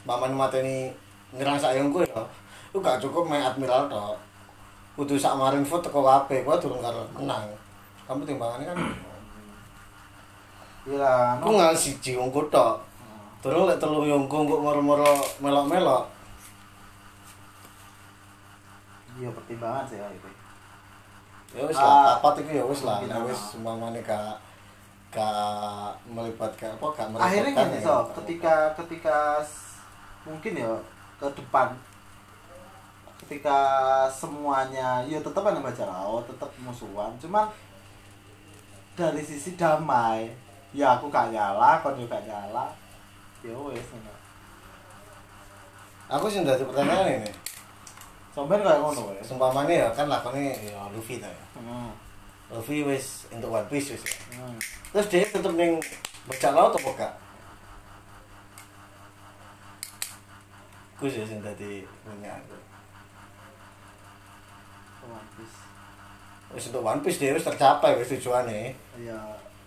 Paman mateni ngerasa Yongko ya. Lu gak cukup main admiral to. Kudu sak Marineford teko kabeh, kuwi durung karo menang. Kamu timbangannya kan iya aku anu ngal siji Yongko tok. Terus lek telu Yongko kok moro-moro melok-melok. iya pertimbangan sih ya itu ya wis Ah, lah papat itu ya wis lah. Ya ah. wis umpamane gak gak melibatkan apa gak akhirnya merepotkan gini ya. so ketika ketika mungkin ya ke depan. Ketika semuanya ya tetap ada baca laut tetap musuhan. Cuman dari sisi damai ya aku gak nyala kau juga nyala. Ya wes aku sih dadi pertanyaan ini. Sampean kayak ngono wes umpamane ya kan lakone ya Luffy ta ya hmm. Luffy wis untuk One Piece wis ya. hmm. terus dia tetep ning bajak laut apa gak Iku sih sing dadi punya aku. One Piece. Wis untuk One Piece dia wis tercapai wis tujuane. Iya.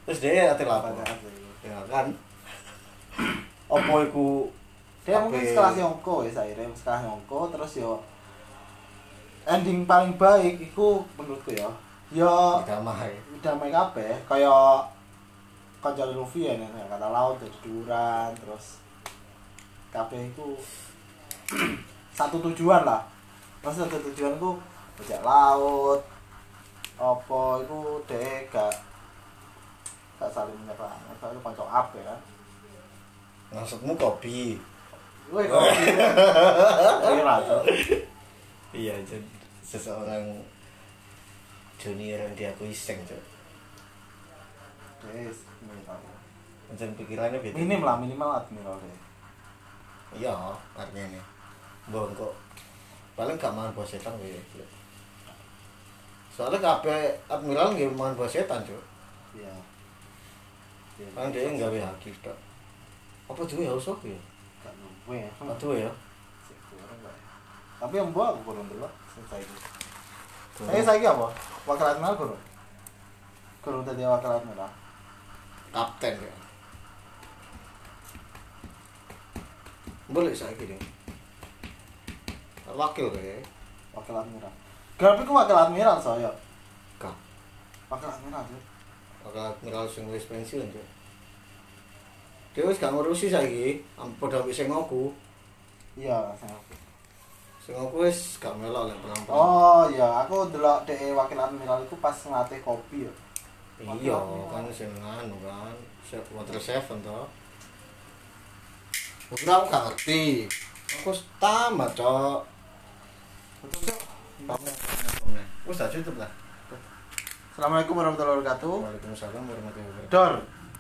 Terus dia ati asli. Ya kan. Apa iku Dia mungkin sekelas Yongko ya saya sekelas Yongko terus yo ending paling baik iku menurutku ya. Yo damai. damai kabeh kaya kanca Luffy ya nek kata laut jadi duran terus kabeh iku satu tujuan lah. Pas satu tujuan ku bajak laut apa iku dhek gak gak saling menyerang. Soalnya kanca ape kan. Maksudmu kopi. Woi. Iya tuh. Iya, jadi seseorang junior yang diakui seng, Cok. Yes, minimal. Macam pikirannya beda. Minim lah minimal admiral deh. Iya, artinya nih. Mbok kok paling gak mangan buah setan gue. Soalnya kabeh admiral nggih mangan buah setan, Cok. Iya. Iya. Kan dia nggawe haki tok. Apa duwe ya usah ya? Gak. Aduh ya. Gak ya. Tapi yang buah aku kurang dulu itu. Eh saya apa? Wakil admiral kurang. Kurang tadi wakil admiral. Kapten ya. Boleh saiki deh. Wakil kayak. Wakil admiral. Aku wakil admiral saya? Kak. Wakil admiral tuh. Wakil admiral sing wis pensiun, Cok. Dia wis gak ngurusi saiki, am- padha wis sing ngoku. Iya, saya. Sing ngoku wis gak melok lek perang-perang. Oh iya, aku delok DE wakil admiral itu pas ngelatih kopi ya. Iya, kan sing anu kan, Se- Water Seven to. Aku gak ngerti. Aku tamat, Cok. Betul, Cok. Wis tak tutup lah. Assalamualaikum warahmatullahi wabarakatuh. Waalaikumsalam warahmatullahi wabarakatuh. Dor.